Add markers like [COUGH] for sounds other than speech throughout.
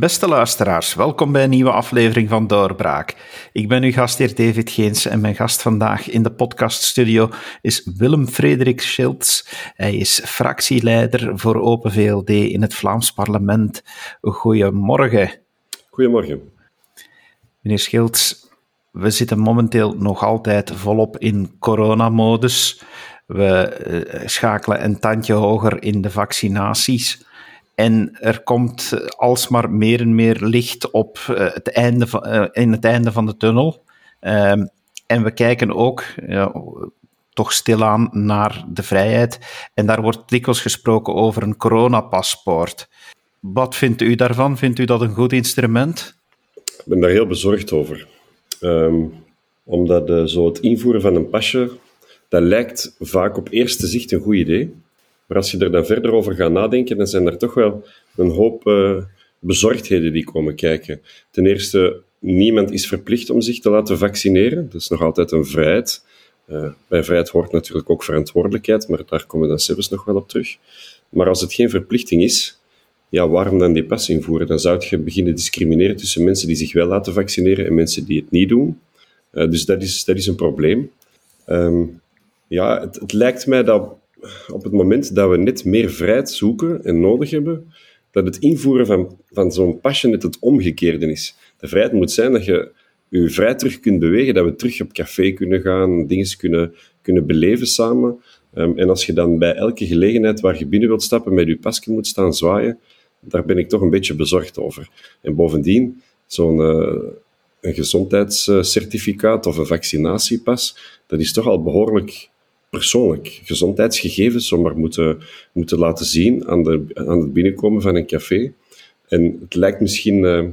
Beste luisteraars, welkom bij een nieuwe aflevering van Doorbraak. Ik ben uw gastheer David Geens en mijn gast vandaag in de podcaststudio is Willem Frederik Schilts. Hij is fractieleider voor Open VLD in het Vlaams parlement. Goedemorgen. Goedemorgen. Meneer Schilts, we zitten momenteel nog altijd volop in coronamodus. We eh, schakelen een tandje hoger in de vaccinaties. En er komt alsmaar meer en meer licht op eh, het einde van, uh, in het einde van de tunnel. Uh, en we kijken ook ja, toch stilaan naar de vrijheid. En daar wordt dikwijls gesproken over een coronapaspoort. Wat vindt u daarvan? Vindt u dat een goed instrument? Ik ben daar heel bezorgd over. Um, omdat uh, zo het invoeren van een pasje, dat lijkt vaak op eerste zicht een goed idee. Maar als je er dan verder over gaat nadenken, dan zijn er toch wel een hoop uh, bezorgdheden die komen kijken. Ten eerste, niemand is verplicht om zich te laten vaccineren. Dat is nog altijd een vrijheid. Uh, bij vrijheid hoort natuurlijk ook verantwoordelijkheid, maar daar komen we dan zelfs nog wel op terug. Maar als het geen verplichting is, ja, waarom dan die pas invoeren? Dan zou je beginnen discrimineren tussen mensen die zich wel laten vaccineren en mensen die het niet doen. Uh, dus dat is, dat is een probleem. Um, ja, het, het, lijkt mij dat op het moment dat we net meer vrijheid zoeken en nodig hebben, dat het invoeren van, van zo'n pasje net het omgekeerde is. De vrijheid moet zijn dat je je vrij terug kunt bewegen, dat we terug op café kunnen gaan, dingen kunnen, kunnen beleven samen. Um, en als je dan bij elke gelegenheid waar je binnen wilt stappen met je pasje moet staan zwaaien, daar ben ik toch een beetje bezorgd over. En bovendien, zo'n uh, een gezondheidscertificaat of een vaccinatiepas, dat is toch al behoorlijk persoonlijk. Gezondheidsgegevens zomaar moeten, moeten laten zien aan, de, aan het binnenkomen van een café. En het lijkt misschien uh,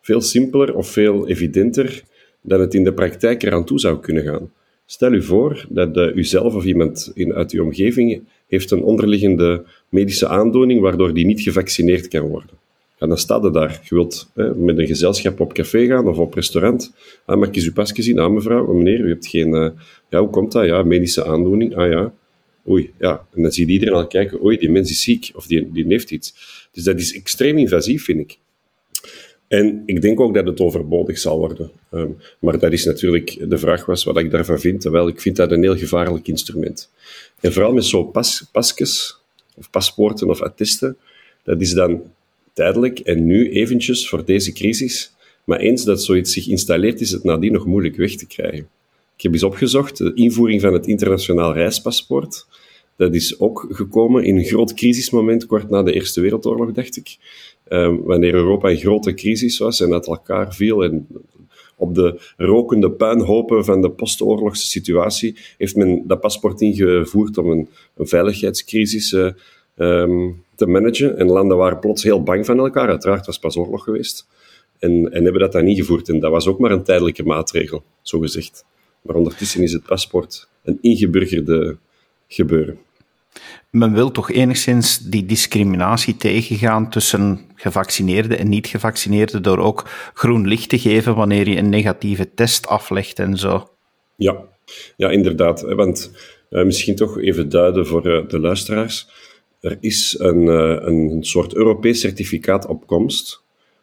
veel simpeler of veel evidenter dat het in de praktijk eraan toe zou kunnen gaan. Stel u voor dat uh, u zelf of iemand in, uit uw omgeving heeft een onderliggende medische aandoening waardoor die niet gevaccineerd kan worden. En dan staat er daar. Je wilt hè, met een gezelschap op café gaan of op restaurant. Ah, mag ik eens uw pasje zien? Ah, mevrouw, meneer, u hebt geen... Uh, ja, hoe komt dat? Ja, medische aandoening. Ah ja. Oei, ja. En dan ziet iedereen al kijken, oei, die mens is ziek of die, die heeft iets. Dus dat is extreem invasief, vind ik. En ik denk ook dat het overbodig zal worden. Um, maar dat is natuurlijk de vraag was wat ik daarvan vind. Wel, ik vind dat een heel gevaarlijk instrument. En vooral met zo'n pas, pasjes, of paspoorten of attisten, dat is dan tijdelijk en nu eventjes voor deze crisis. Maar eens dat zoiets zich installeert, is het nadien nog moeilijk weg te krijgen. Ik heb eens opgezocht, de invoering van het internationaal reispaspoort, dat is ook gekomen in een groot crisismoment kort na de Eerste Wereldoorlog, dacht ik. Um, wanneer Europa in grote crisis was en uit elkaar viel en op de rokende puinhopen van de postoorlogse situatie heeft men dat paspoort ingevoerd om een, een veiligheidscrisis uh, um, te managen. En landen waren plots heel bang van elkaar. Uiteraard was pas oorlog geweest. En, en hebben dat dan niet gevoerd. En dat was ook maar een tijdelijke maatregel, zo gezegd. Maar ondertussen is het paspoort een ingeburgerde gebeuren. Men wil toch enigszins die discriminatie tegengaan tussen gevaccineerden en niet-gevaccineerden door ook groen licht te geven wanneer je een negatieve test aflegt en zo. Ja, ja inderdaad. Want uh, misschien toch even duiden voor uh, de luisteraars. Er is een, uh, een soort Europees certificaat op komst,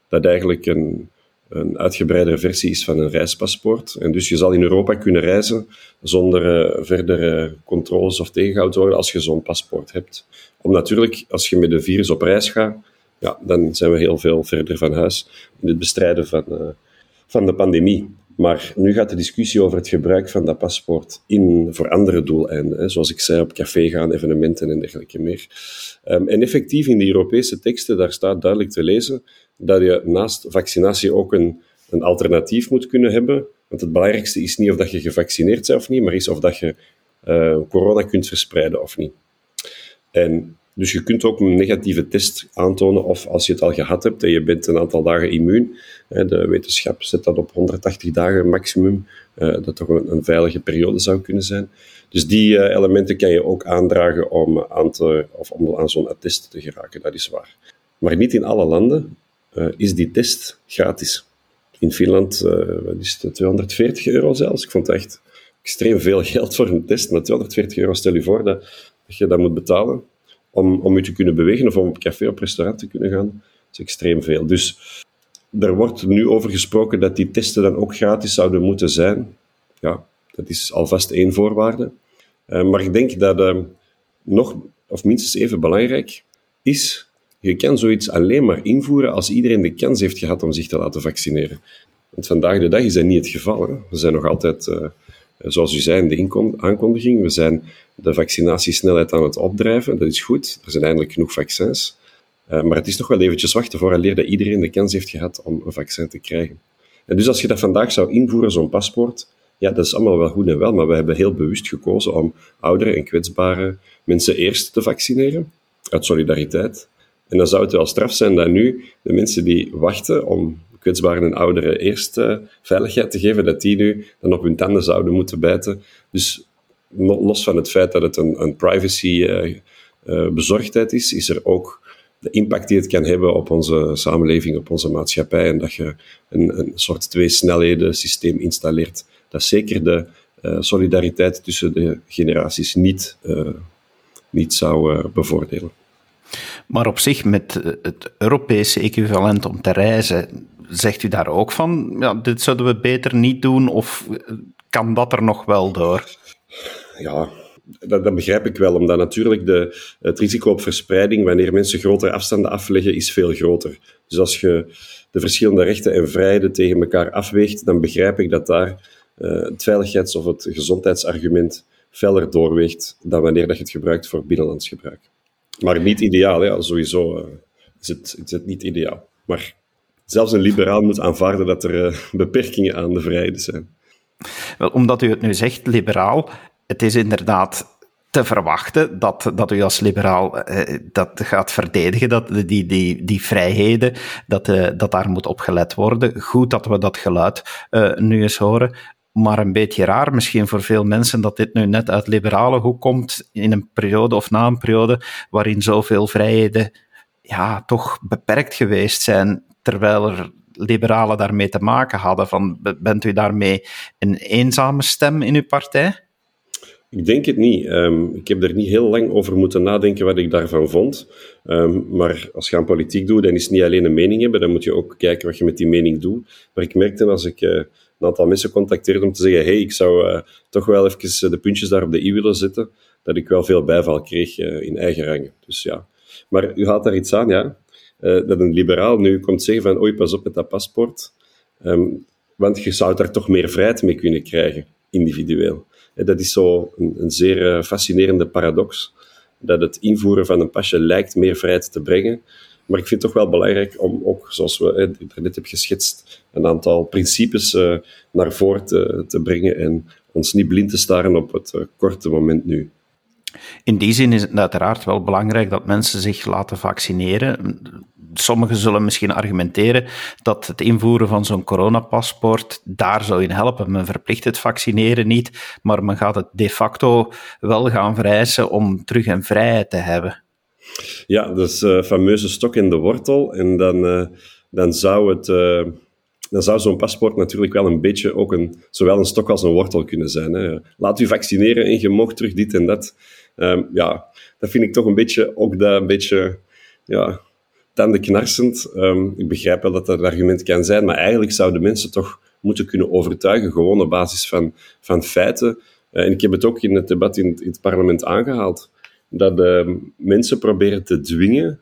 dat eigenlijk een, een uitgebreidere versie is van een reispaspoort. En dus je zal in Europa kunnen reizen zonder uh, verdere controles of tegengehouden worden als je zo'n paspoort hebt. Om natuurlijk, als je met een virus op reis gaat, ja, dan zijn we heel veel verder van huis in het bestrijden van, uh, van de pandemie. Maar nu gaat de discussie over het gebruik van dat paspoort in, voor andere doeleinden. Hè, zoals ik zei, op café gaan, evenementen en dergelijke meer. Um, en effectief in de Europese teksten, daar staat duidelijk te lezen dat je naast vaccinatie ook een, een alternatief moet kunnen hebben. Want het belangrijkste is niet of dat je gevaccineerd bent of niet, maar is of dat je uh, corona kunt verspreiden of niet. En dus je kunt ook een negatieve test aantonen, of als je het al gehad hebt en je bent een aantal dagen immuun, de wetenschap zet dat op 180 dagen maximum, eh, dat toch een, veilige periode zou kunnen zijn. Dus die eh, elementen kan je ook aandragen om aan, te, of om aan zo'n attest te geraken, dat is waar. Maar niet in alle landen uh, is die test gratis. In Finland is het, 240 euro zelfs. Ik vond het echt extreem veel geld voor een test, maar 240 euro, stel je voor dat, dat je dat moet betalen om, om je te kunnen bewegen of om op café of restaurant te kunnen gaan, is extreem veel. Dus er wordt nu over gesproken dat die testen dan ook gratis zouden moeten zijn. Ja, dat is alvast één voorwaarde. Uh, maar ik denk dat uh, nog, of minstens even belangrijk, is, je kan zoiets alleen maar invoeren als iedereen de kans heeft gehad om zich te laten vaccineren. Want vandaag de dag is dat niet het geval. Hè. We zijn nog altijd, uh, zoals u zei in de aankondiging, we zijn de vaccinatiesnelheid aan het opdrijven. Dat is goed. Er zijn eindelijk genoeg vaccins. Uh, maar het is nog wel eventjes wachten vooraleer dat iedereen de kans heeft gehad om een vaccin te krijgen. En dus als je dat vandaag zou invoeren, zo'n paspoort, ja, dat is allemaal wel goed en wel, maar we hebben heel bewust gekozen om oudere en kwetsbare mensen eerst te vaccineren, uit solidariteit. En dan zou het wel straf zijn dat nu de mensen die wachten om kwetsbaren en ouderen eerst uh, veiligheid te geven, dat die nu dan op hun tanden zouden moeten bijten. Dus los van het feit dat het een, een privacy uh, uh, bezorgdheid is, is er ook de impact die het kan hebben op onze samenleving, op onze maatschappij. En dat je een, een soort twee-snelheden systeem installeert. Dat zeker de solidariteit tussen de generaties niet, niet zou uh, bevoordelen. Maar op zich, met het Europese equivalent om te reizen, zegt u daar ook van, ja, dit zouden we beter niet doen, of kan dat er nog wel door? Ja, dat, dat, begrijp ik wel, omdat natuurlijk de, het risico op verspreiding, wanneer mensen grotere afstanden afleggen, is veel groter. Dus als je de verschillende rechten en vrijheden tegen elkaar afweegt, dan begrijp ik dat daar uh, het veiligheids- of het gezondheidsargument feller doorweegt dan wanneer dat je het gebruikt voor binnenlands gebruik. Maar niet ideaal, ja, sowieso uh, is, het, is het niet ideaal. Maar zelfs een liberaal moet aanvaarden dat er uh, beperkingen aan de vrijheden zijn. Wel, omdat u het nu zegt, liberaal, het is inderdaad te verwachten dat, dat u als liberaal eh, dat gaat verdedigen, dat die, die, die vrijheden, dat, uh, dat daar moet op gelet worden. Goed dat we dat geluid nu eens horen. Maar een beetje raar misschien voor veel mensen dat dit nu net uit liberale hoek komt, in een periode of na een periode waarin zoveel vrijheden ja, toch beperkt geweest zijn, terwijl er liberalen daarmee te maken hadden. Van, bent u daarmee een eenzame stem in uw partij? Ik denk het niet. Um, ik heb er niet heel lang over moeten nadenken wat ik daarvan vond. Um, maar als je aan politiek doet, dan is het niet alleen een mening hebben, dan moet je ook kijken wat je met die mening doet. Maar ik merkte als ik uh, een aantal mensen contacteerde om te zeggen hey, ik zou uh, toch wel even de puntjes daar op de i willen zetten, dat ik wel veel bijval kreeg in eigen rangen. Dus ja. Maar u haalt daar iets aan, ja. Dat een liberaal nu komt zeggen van oei, pas op met dat paspoort. Um, want je zou daar toch meer vrijheid mee kunnen krijgen, individueel. Dat is zo een, een zeer eh, fascinerende paradox. Dat het invoeren van een pasje lijkt meer vrijheid te brengen. Maar ik vind het toch wel belangrijk om ook, zoals we net hebben geschetst, een aantal principes naar voren te, te, brengen en ons niet blind te staren op het korte moment nu. In die zin is het uiteraard wel belangrijk dat mensen zich laten vaccineren sommigen zullen misschien argumenteren dat het invoeren van zo'n coronapaspoort daar zou in helpen. Men verplicht het vaccineren niet, maar men gaat het de facto wel gaan vereisen om terug een vrijheid te hebben. Ja, dat is uh, fameuze stok in de wortel. En dan, uh, dan zou het... Uh dan zou zo'n paspoort natuurlijk wel een beetje ook een, zowel een stok als een wortel kunnen zijn. Hè. Laat u vaccineren en je mocht terug dit en dat. Um, ja, dat vind ik toch een beetje, ook dat een beetje, ja, tandenknarsend. Um, ik begrijp wel dat dat een argument kan zijn, maar eigenlijk zouden mensen toch moeten kunnen overtuigen, gewoon op basis van, van feiten. Uh, en ik heb het ook in het debat in, het parlement aangehaald, dat uh, mensen proberen te dwingen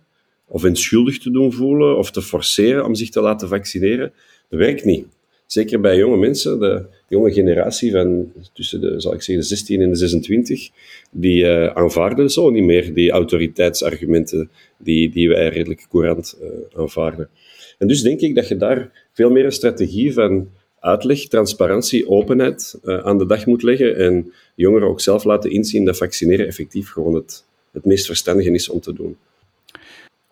of hen schuldig te doen voelen of te forceren om zich te laten vaccineren. Dat werkt niet. Zeker bij jonge mensen, de, jonge generatie van tussen de, zal ik zeggen, de 16 en de 26, die uh, aanvaarden zo niet meer die autoriteitsargumenten die, die wij redelijk courant uh, aanvaarden. En dus denk ik dat je daar veel meer een strategie van uitleg, transparantie, openheid uh, aan de dag moet leggen en jongeren ook zelf laten inzien dat vaccineren effectief gewoon het, het meest verstandige is om te doen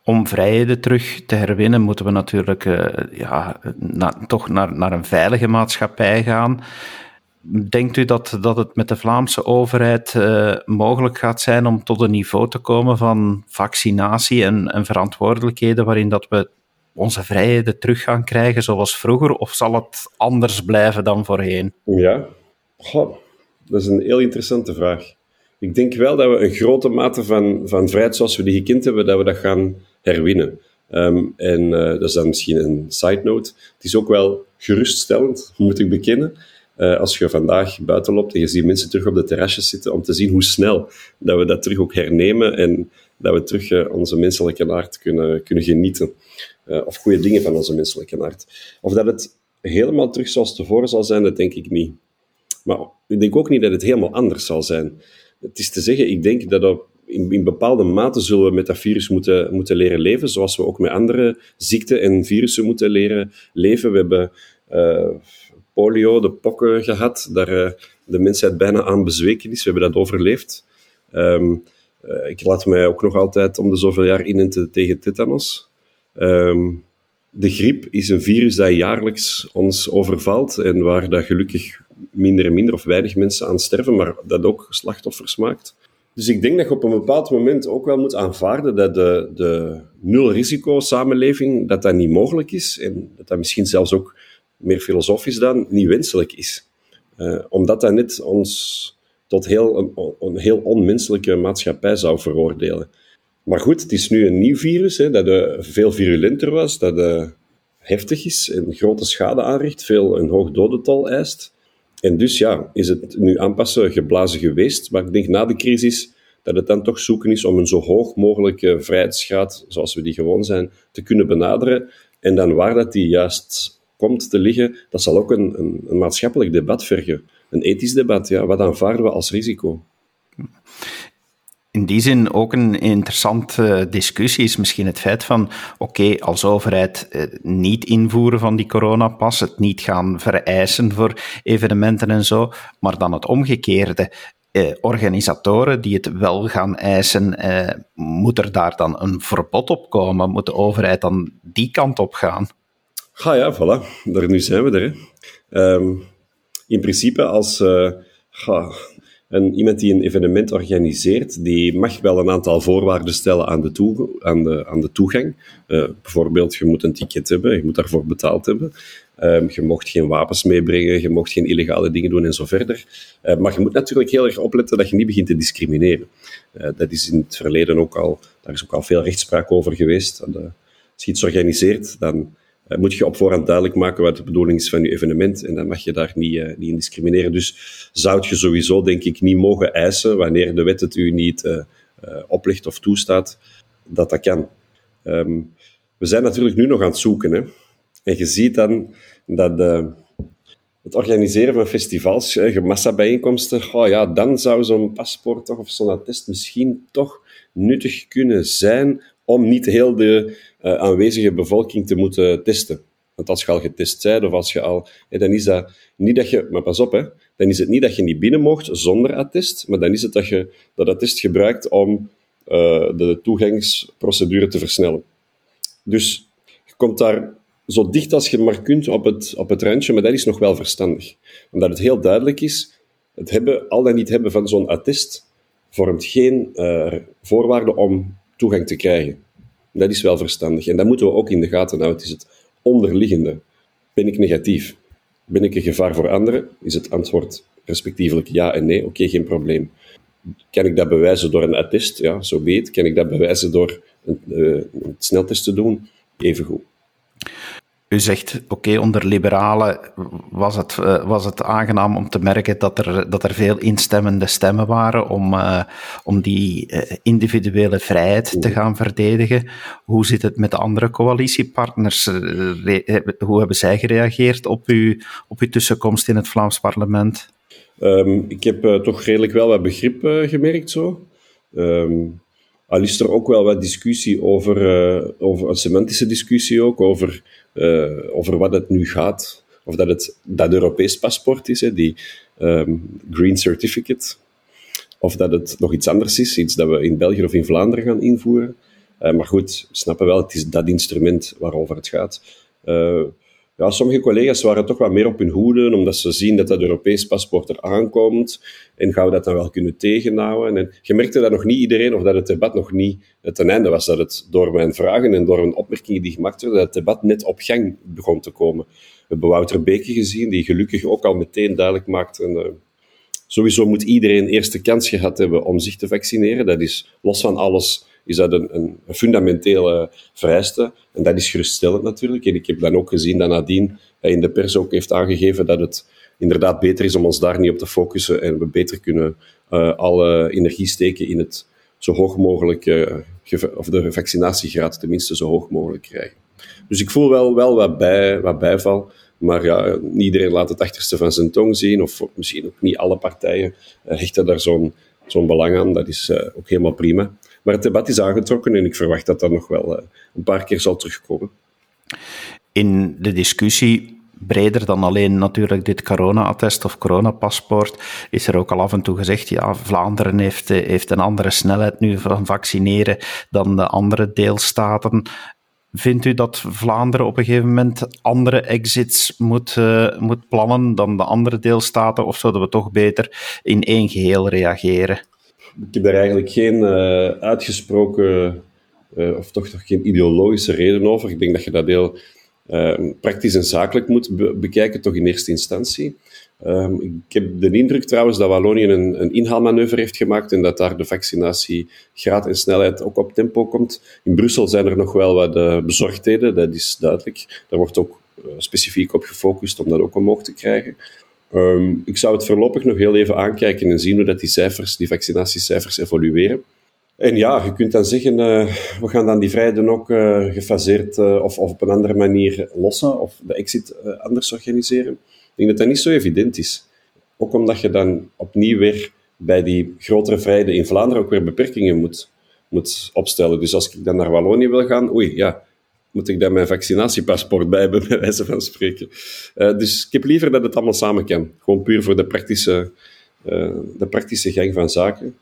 om vrijheden terug te herwinnen, moeten we natuurlijk uh, ja, toch naar, naar een veilige maatschappij gaan. Denkt u dat, dat het met de Vlaamse overheid uh, mogelijk gaat zijn om tot een niveau te komen van vaccinatie en, en verantwoordelijkheden waarin dat we onze vrijheden terug gaan krijgen zoals vroeger? Of zal het anders blijven dan voorheen? Ja, dat is een heel interessante vraag. Ik denk wel dat we een grote mate van, van vrijheid zoals we die gekend hebben, dat we dat gaan herwinnen. Ehm, en uh, dat is dan misschien een side note. Het is ook wel geruststellend, [LAUGHS] moet ik bekennen, uh, als je vandaag buiten loopt en je ziet mensen terug op de terrasjes zitten, om te zien hoe snel dat we dat terug ook hernemen en dat we terug uh, onze menselijke aard kunnen, kunnen genieten. of goede dingen van onze menselijke aard. Of dat het helemaal terug zoals tevoren zal zijn, dat denk ik niet. Maar ik denk ook niet dat het helemaal anders zal zijn. Het is te zeggen, ik denk dat op in, in, bepaalde mate zullen we met dat virus moeten, moeten leren leven, zoals we ook met andere ziekten en virussen moeten leren leven. We hebben uh, polio, de pokken gehad, daar uh, de mensheid bijna aan bezweken is. We hebben dat overleefd. Um, uh, ik laat mij ook nog altijd om de zoveel jaar inenten tegen tetanus. Um, de griep is een virus dat jaarlijks ons overvalt en waar dat gelukkig minder en minder of weinig mensen aan sterven, maar dat ook slachtoffers maakt. Dus ik denk dat je op een bepaald moment ook wel moet aanvaarden dat de, de nul-risico-samenleving, dat dat niet mogelijk is en dat dat misschien zelfs ook meer filosofisch dan niet wenselijk is. Uh, omdat dat net ons tot heel, een, heel onmenselijke maatschappij zou veroordelen. Maar goed, het is nu een nieuw virus, hè, dat uh, veel virulenter was, dat uh, heftig is en grote schade aanricht, veel een hoog dodental eist. En dus ja, is het nu aanpassen geblazen geweest. Maar ik denk na de crisis dat het dan toch zoeken is om een zo hoog mogelijke vrijheidsgraad, zoals we die gewoon zijn, te kunnen benaderen. En dan waar dat die juist komt te liggen, dat zal ook een, een, een maatschappelijk debat vergen. Een ethisch debat, ja. Wat aanvaarden we als risico? In die zin ook een interessante discussie is misschien het feit van, oké, als overheid eh, niet invoeren van die coronapas, het niet gaan vereisen voor evenementen en zo, maar dan het omgekeerde. Eh, organisatoren die het wel gaan eisen, eh, moet er daar dan een verbod op komen? Moet de overheid dan die kant op gaan? Ga ja, voilà. Daar, nu zijn we er. Um, in principe, als uh, en iemand die een evenement organiseert, die mag wel een aantal voorwaarden stellen aan de, aan de, aan de toegang. Uh, bijvoorbeeld, je moet een ticket hebben, je moet daarvoor betaald hebben. Um, je mocht geen wapens meebrengen, je mocht geen illegale dingen doen en zo verder. Uh, maar je moet natuurlijk heel erg opletten dat je niet begint te discrimineren. Uh, dat is in het verleden ook al, daar is ook al veel rechtspraak over geweest. als je iets organiseert, dan moet je op voorhand duidelijk maken wat de bedoeling is van je evenement. En dan mag je daar niet, uh, niet in discrimineren. Dus zou je sowieso, denk ik, niet mogen eisen, wanneer de wet het u niet uh, oplegt of toestaat, dat dat kan. Um, we zijn natuurlijk nu nog aan het zoeken. Hè? En je ziet dan dat het organiseren van festivals, massabijeenkomsten, oh ja, dan zou zo'n paspoort toch, of zo'n attest misschien toch nuttig kunnen zijn om niet heel de uh, aanwezige bevolking te moeten testen. Want als je al getest bent, of als je al... dan is dat niet dat je... Maar pas op, hè. Dan is het niet dat je niet binnen mocht zonder attest, maar dan is het dat je dat attest gebruikt om uh, de toegangsprocedure te versnellen. Dus je komt daar zo dicht als je maar kunt op het, op het randje, maar dat is nog wel verstandig. Omdat het heel duidelijk is, het hebben, al dan niet hebben van zo'n attest vormt geen uh, voorwaarde om toegang te krijgen. Dat is wel verstandig. En dat moeten we ook in de gaten houden. Het is het onderliggende. Ben ik negatief? Ben ik een gevaar voor anderen? Is het antwoord respectievelijk ja en nee? Oké, geen probleem. Kan ik dat bewijzen door een attest? Ja, zo weet. Kan ik dat bewijzen door een, uh, een sneltest te doen? Even goed. U zegt, oké, okay, onder liberalen was het, uh, was het aangenaam om te merken dat er, dat er veel instemmende stemmen waren om, uh, om die uh, individuele vrijheid te gaan verdedigen. Hoe zit het met de andere coalitiepartners? hoe hebben zij gereageerd op, uw, op uw tussenkomst in het Vlaams parlement? Um, ik heb toch redelijk wel wat begrip gemerkt zo. Um, al is er ook wel wat discussie over, over een semantische discussie ook, over uh, over wat het nu gaat. Of dat het dat Europees paspoort is, hè, die um, Green Certificate. Of dat het nog iets anders is, iets dat we in België of in Vlaanderen gaan invoeren. Uh, maar goed, we snappen wel, het is dat instrument waarover het gaat. Ja, sommige collega's waren toch wat meer op hun hoede, omdat ze zien dat dat Europees paspoort er aankomt. En gaan we dat dan wel kunnen tegenhouden? En je merkte dat nog niet iedereen, of dat het debat nog niet ten einde was. Dat het door mijn vragen en door een opmerkingen die gemaakt werden, dat het debat net op gang begon te komen. We hebben Wouter Beke gezien, die gelukkig ook al meteen duidelijk maakte... En, uh, sowieso moet iedereen eerst de kans gehad hebben om zich te vaccineren. Dat is los van alles is dat een, fundamentele vereiste. En dat is geruststellend natuurlijk. En ik heb dan ook gezien dat nadien hij in de pers ook heeft aangegeven dat het inderdaad beter is om ons daar niet op te focussen en we beter kunnen uh, alle energie steken in het zo hoog mogelijk, uh, of de vaccinatiegraad tenminste zo hoog mogelijk krijgen. Dus ik voel wel, wel wat, bij, wat bijval. Maar ja, iedereen laat het achterste van zijn tong zien, of misschien ook niet alle partijen uh, hechten daar zo'n zo'n belang aan. Dat is ook helemaal prima. Maar het debat is aangetrokken en ik verwacht dat dat nog wel uh, een paar keer zal terugkomen. In de discussie breder dan alleen natuurlijk dit corona-attest of coronapaspoort, is er ook al af en toe gezegd, ja, Vlaanderen heeft, heeft een andere snelheid nu van vaccineren dan de andere deelstaten. Vindt u dat Vlaanderen op een gegeven moment andere exits moet, uh, moet plannen dan de andere deelstaten, of zouden we toch beter in één geheel reageren? Ik heb daar eigenlijk geen uh, uitgesproken, uh, of toch, toch geen ideologische reden over. Ik denk dat je dat heel praktisch en zakelijk moet be bekijken, toch in eerste instantie. Um, ik heb de indruk trouwens dat Wallonië een, een, inhaalmanoeuvre heeft gemaakt en dat daar de vaccinatiegraad en snelheid ook op tempo komt. In Brussel zijn er nog wel wat bezorgdheden, dat is duidelijk. Daar wordt ook specifiek op gefocust om dat ook omhoog te krijgen. Um, ik zou het voorlopig nog heel even aankijken en zien hoe dat die cijfers, die vaccinatiecijfers evolueren. En ja, je kunt dan zeggen, uh, we gaan dan die vrijheden ook gefaseerd of, of, op een andere manier lossen of de exit anders organiseren. Ik denk dat dat niet zo evident is. Ook omdat je dan opnieuw weer bij die grotere vrijheden in Vlaanderen ook weer beperkingen moet, moet opstellen. Dus als ik dan naar Wallonië wil gaan, oei, ja, moet ik daar mijn vaccinatiepaspoort bij hebben, [LAUGHS] bij wijze van spreken. Uh, dus ik heb liever dat het allemaal samen kan. Gewoon puur voor de praktische, uh, de praktische gang van zaken.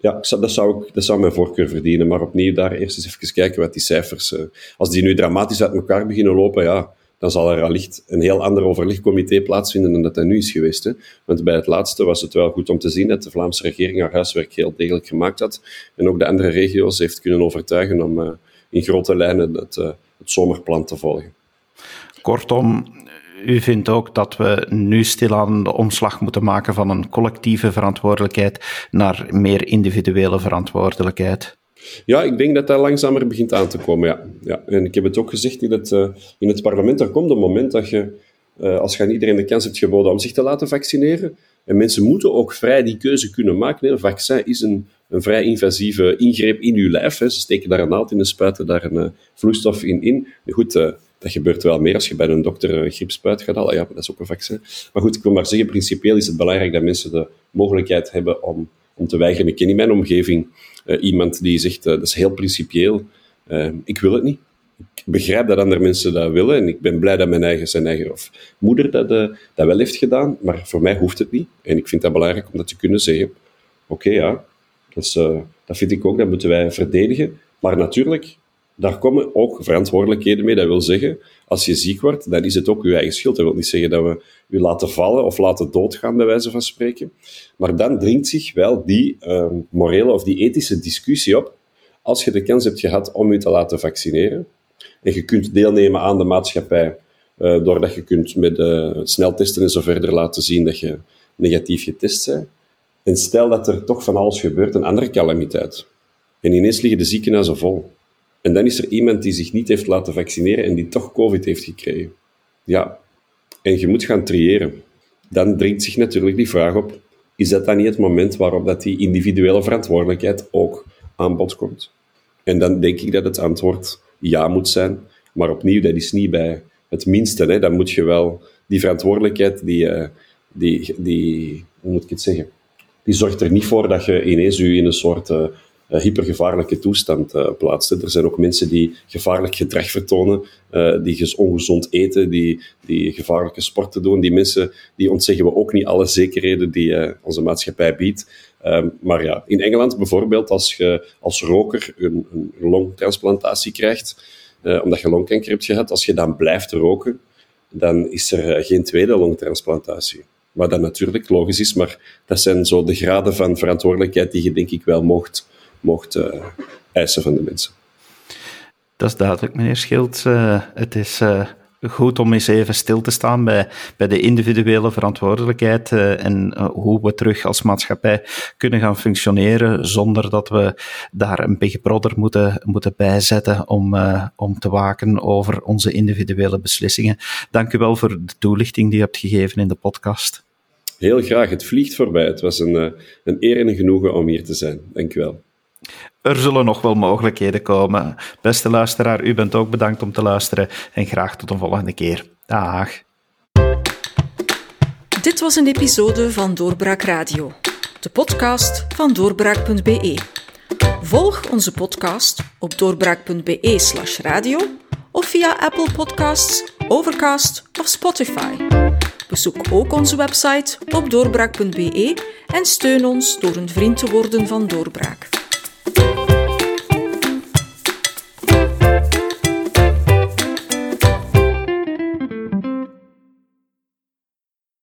Ja, dat zou, ik, dat zou mijn voorkeur verdienen. Maar opnieuw daar eerst eens even kijken wat die cijfers... Uh, als die nu dramatisch uit elkaar beginnen lopen, ja, dan zal er allicht een heel ander overlegcomité plaatsvinden dan dat dat nu is geweest. Hè. Want bij het laatste was het wel goed om te zien dat de Vlaamse regering haar huiswerk heel degelijk gemaakt had en ook de andere regio's heeft kunnen overtuigen om in grote lijnen het, het zomerplan te volgen. Kortom, u vindt ook dat we nu stilaan de omslag moeten maken van een collectieve verantwoordelijkheid naar meer individuele verantwoordelijkheid? Ja, ik denk dat dat langzamer begint aan te komen, ja. ja. En ik heb het ook gezegd in het, uh, in het parlement, er komt een moment dat je, uh, als je aan iedereen de kans hebt geboden om zich te laten vaccineren, en mensen moeten ook vrij die keuze kunnen maken. Een vaccin is een, een vrij invasieve ingreep in je lijf. Hè. Ze steken daar een naald in en spuiten daar een uh, vloeistof in. in. Goed, dat gebeurt wel meer als je bij een dokter een griepspuit gaat halen. Ja, dat is ook een vaccin. Maar goed, ik wil maar zeggen, principieel is het belangrijk dat mensen de mogelijkheid hebben om, om te weigeren. Ik ken in mijn omgeving uh, iemand die zegt, dat is heel principieel, ik wil het niet. Ik begrijp dat andere mensen dat willen en ik ben blij dat mijn eigen, zijn eigen of moeder dat, dat wel heeft gedaan, maar voor mij hoeft het niet. En ik vind dat belangrijk om dat te kunnen zeggen. Oké, ja, dus, dat vind ik ook, dat moeten wij verdedigen. Maar natuurlijk, daar komen ook verantwoordelijkheden mee. Dat wil zeggen, als je ziek wordt, dan is het ook je eigen schuld. Dat wil niet zeggen dat we u laten vallen of laten doodgaan, bij wijze van spreken. Maar dan dringt zich wel die uh, morele of die ethische discussie op. Als je de kans hebt gehad om je te laten vaccineren, en je kunt deelnemen aan de maatschappij, uh, doordat je kunt met uh, sneltesten en zo verder laten zien dat je negatief getest bent. En stel dat er toch van alles gebeurt, een andere calamiteit. En ineens liggen de ziekenhuizen vol. En dan is er iemand die zich niet heeft laten vaccineren en die toch COVID heeft gekregen. Ja, en je moet gaan triëren. Dan dringt zich natuurlijk die vraag op, is dat dan niet het moment waarop dat die individuele verantwoordelijkheid ook aan bod komt? En dan denk ik dat het antwoord ja moet zijn. Maar opnieuw, dat is niet bij het minste. Hè. Dan moet je wel die verantwoordelijkheid, die, uh, die, die, hoe moet ik het zeggen? Die zorgt er niet voor dat je ineens je in een soort uh, hypergevaarlijke toestand uh, plaatst. Er zijn ook mensen die gevaarlijk gedrag vertonen, uh, die ongezond eten, die, die gevaarlijke sporten doen. Die mensen, die ontzeggen we ook niet alle zekerheden die onze maatschappij biedt. Um, maar ja, in Engeland bijvoorbeeld, als je als roker een, een longtransplantatie krijgt, omdat je longkanker hebt gehad, als je dan blijft roken, dan is er geen tweede longtransplantatie. Wat dan natuurlijk logisch is, maar dat zijn zo de graden van verantwoordelijkheid die je denk ik wel mocht mocht uh, eisen van de mensen. Dat is duidelijk, meneer Schild. Uh, het is uh, goed om eens even stil te staan bij, bij de individuele verantwoordelijkheid uh, en uh, hoe we terug als maatschappij kunnen gaan functioneren zonder dat we daar een Big Brother moeten, moeten bijzetten om, uh, om te waken over onze individuele beslissingen. Dank u wel voor de toelichting die u hebt gegeven in de podcast. Heel graag. Het vliegt voorbij. Het was een, een eer en een genoegen om hier te zijn. Dank u wel. Er zullen nog wel mogelijkheden komen. Beste luisteraar, u bent ook bedankt om te luisteren en graag tot een volgende keer. Dag. Dit was een episode van Doorbraak Radio, de podcast van doorbraak.be. Volg onze podcast op doorbraak.be/radio of via Apple Podcasts, Overcast of Spotify. Bezoek ook onze website op doorbraak.be en steun ons door een vriend te worden van Doorbraak.